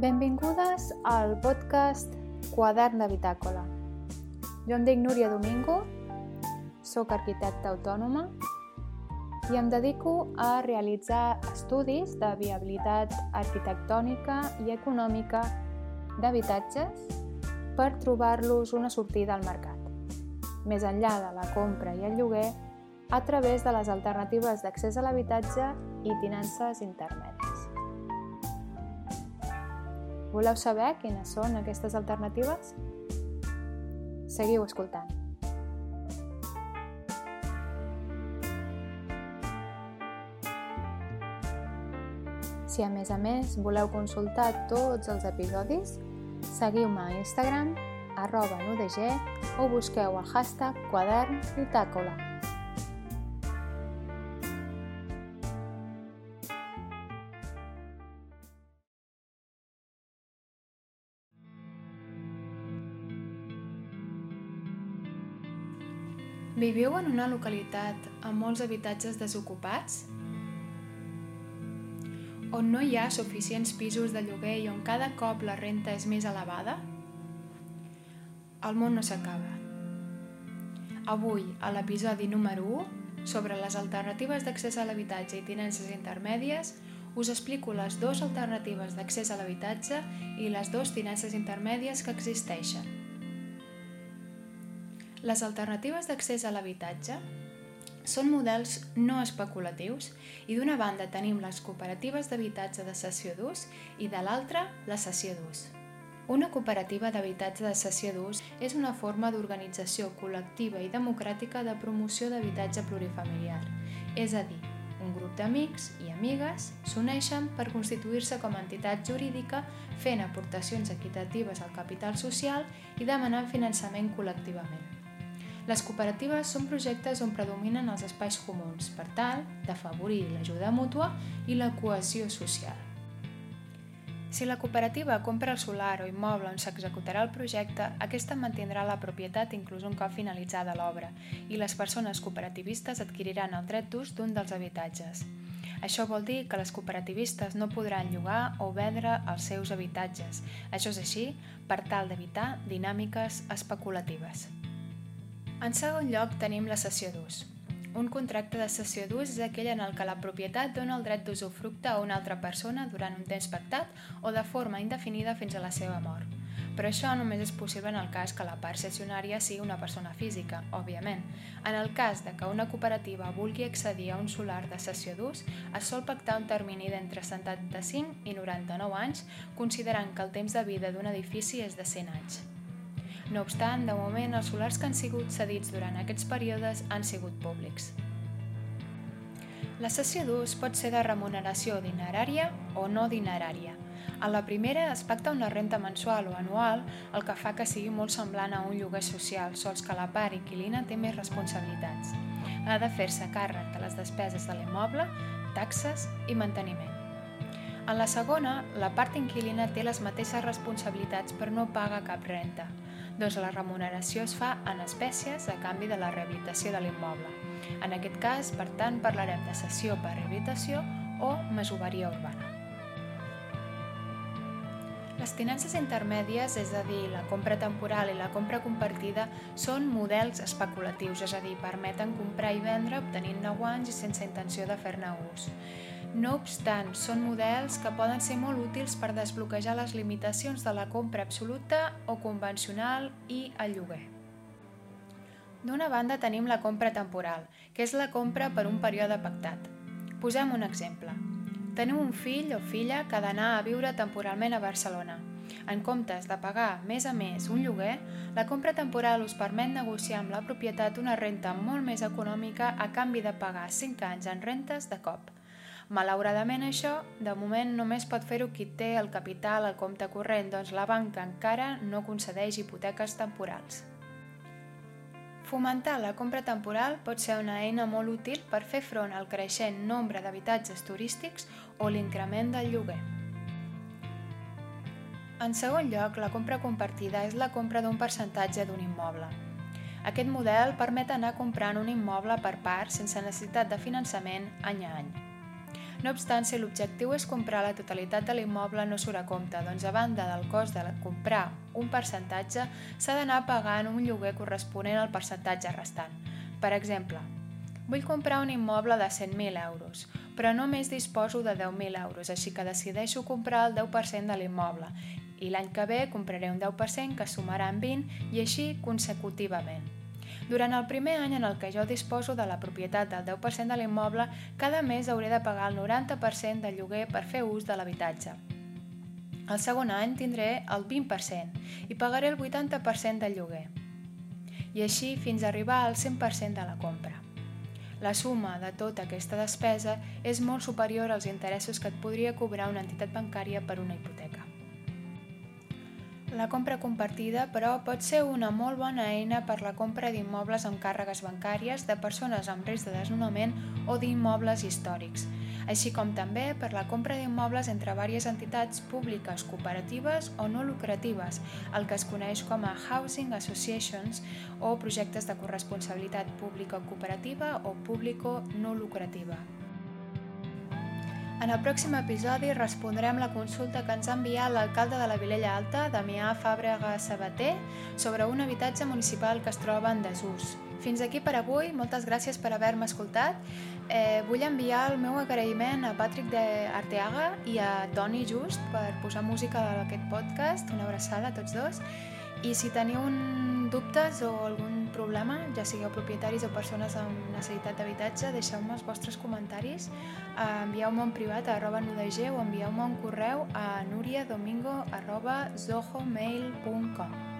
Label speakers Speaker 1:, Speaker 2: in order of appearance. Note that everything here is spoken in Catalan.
Speaker 1: Benvingudes al podcast Quadern de Bitàcola. Jo em dic Núria Domingo, sóc arquitecta autònoma i em dedico a realitzar estudis de viabilitat arquitectònica i econòmica d'habitatges per trobar-los una sortida al mercat, més enllà de la compra i el lloguer, a través de les alternatives d'accés a l'habitatge i tinences intermèdies. Voleu saber quines són aquestes alternatives? Seguiu escoltant. Si a més a més voleu consultar tots els episodis, seguiu-me a Instagram, arroba nudg o busqueu el hashtag quadern bitàcola. Viviu en una localitat amb molts habitatges desocupats? On no hi ha suficients pisos de lloguer i on cada cop la renta és més elevada? El món no s'acaba. Avui, a l'episodi número 1, sobre les alternatives d'accés a l'habitatge i tinences intermèdies, us explico les dues alternatives d'accés a l'habitatge i les dues tinences intermèdies que existeixen. Les alternatives d'accés a l'habitatge són models no especulatius i d'una banda tenim les cooperatives d'habitatge de cessió d'ús i de l'altra la cessió d'ús. Una cooperativa d'habitatge de cessió d'ús és una forma d'organització col·lectiva i democràtica de promoció d'habitatge plurifamiliar, és a dir, un grup d'amics i amigues s'uneixen per constituir-se com a entitat jurídica fent aportacions equitatives al capital social i demanant finançament col·lectivament. Les cooperatives són projectes on predominen els espais comuns per tal d'afavorir l'ajuda mútua i la cohesió social. Si la cooperativa compra el solar o immoble on s'executarà el projecte, aquesta mantindrà la propietat inclús un cop finalitzada l'obra i les persones cooperativistes adquiriran el dret d'ús d'un dels habitatges. Això vol dir que les cooperativistes no podran llogar o vendre els seus habitatges. Això és així per tal d'evitar dinàmiques especulatives. En segon lloc tenim la cessió d'ús. Un contracte de cessió d'ús és aquell en el que la propietat dona el dret d'usufructe a una altra persona durant un temps pactat o de forma indefinida fins a la seva mort. Però això només és possible en el cas que la part cessionària sigui una persona física, òbviament. En el cas de que una cooperativa vulgui accedir a un solar de cessió d'ús, es sol pactar un termini d'entre 75 i 99 anys, considerant que el temps de vida d'un edifici és de 100 anys. No obstant, de moment, els solars que han sigut cedits durant aquests períodes han sigut públics. La cessió d'ús pot ser de remuneració dinerària o no dinerària. En la primera es pacta una renta mensual o anual, el que fa que sigui molt semblant a un lloguer social, sols que la part inquilina té més responsabilitats. Ha de fer-se càrrec de les despeses de l'immoble, taxes i manteniment. En la segona, la part inquilina té les mateixes responsabilitats però no paga cap renta doncs la remuneració es fa en espècies a canvi de la rehabilitació de l'immoble. En aquest cas, per tant, parlarem de cessió per rehabilitació o masoveria urbana. Les tinences intermèdies, és a dir, la compra temporal i la compra compartida, són models especulatius, és a dir, permeten comprar i vendre obtenint nou anys i sense intenció de fer-ne ús. No obstant, són models que poden ser molt útils per desbloquejar les limitacions de la compra absoluta o convencional i el lloguer. D'una banda tenim la compra temporal, que és la compra per un període pactat. Posem un exemple. Teniu un fill o filla que ha d'anar a viure temporalment a Barcelona. En comptes de pagar més a més un lloguer, la compra temporal us permet negociar amb la propietat una renta molt més econòmica a canvi de pagar 5 anys en rentes de cop – Malauradament això, de moment només pot fer-ho qui té el capital al compte corrent, doncs la banca encara no concedeix hipoteques temporals. Fomentar la compra temporal pot ser una eina molt útil per fer front al creixent nombre d'habitatges turístics o l'increment del lloguer. En segon lloc, la compra compartida és la compra d'un percentatge d'un immoble. Aquest model permet anar comprant un immoble per part sense necessitat de finançament any a any. No obstant, si l'objectiu és comprar la totalitat de l'immoble no surt a compte, doncs a banda del cost de comprar un percentatge, s'ha d'anar pagant un lloguer corresponent al percentatge restant. Per exemple, vull comprar un immoble de 100.000 euros, però només disposo de 10.000 euros, així que decideixo comprar el 10% de l'immoble i l'any que ve compraré un 10% que sumarà en 20 i així consecutivament. Durant el primer any en el que jo disposo de la propietat del 10% de l'immoble, cada mes hauré de pagar el 90% de lloguer per fer ús de l'habitatge. El segon any tindré el 20% i pagaré el 80% del lloguer. I així fins a arribar al 100% de la compra. La suma de tota aquesta despesa és molt superior als interessos que et podria cobrar una entitat bancària per una hipoteca. La compra compartida, però, pot ser una molt bona eina per la compra d'immobles amb càrregues bancàries, de persones amb risc de desnonament o d'immobles històrics, així com també per la compra d'immobles entre diverses entitats públiques, cooperatives o no lucratives, el que es coneix com a Housing Associations o projectes de corresponsabilitat pública cooperativa o público no lucrativa. En el pròxim episodi respondrem la consulta que ens ha enviat l'alcalde de la Vilella Alta, Damià Fàbrega Sabater, sobre un habitatge municipal que es troba en desús. Fins aquí per avui, moltes gràcies per haver-me escoltat. Eh, vull enviar el meu agraïment a Patrick de Arteaga i a Toni Just per posar música a aquest podcast. Una abraçada a tots dos. I si teniu un dubtes o algun problema, ja sigueu propietaris o persones amb necessitat d'habitatge, deixeu-me els vostres comentaris, eh, envieu-me un privat a arroba nudeg o envieu-me un correu a nuriadomingo arroba zohomail.com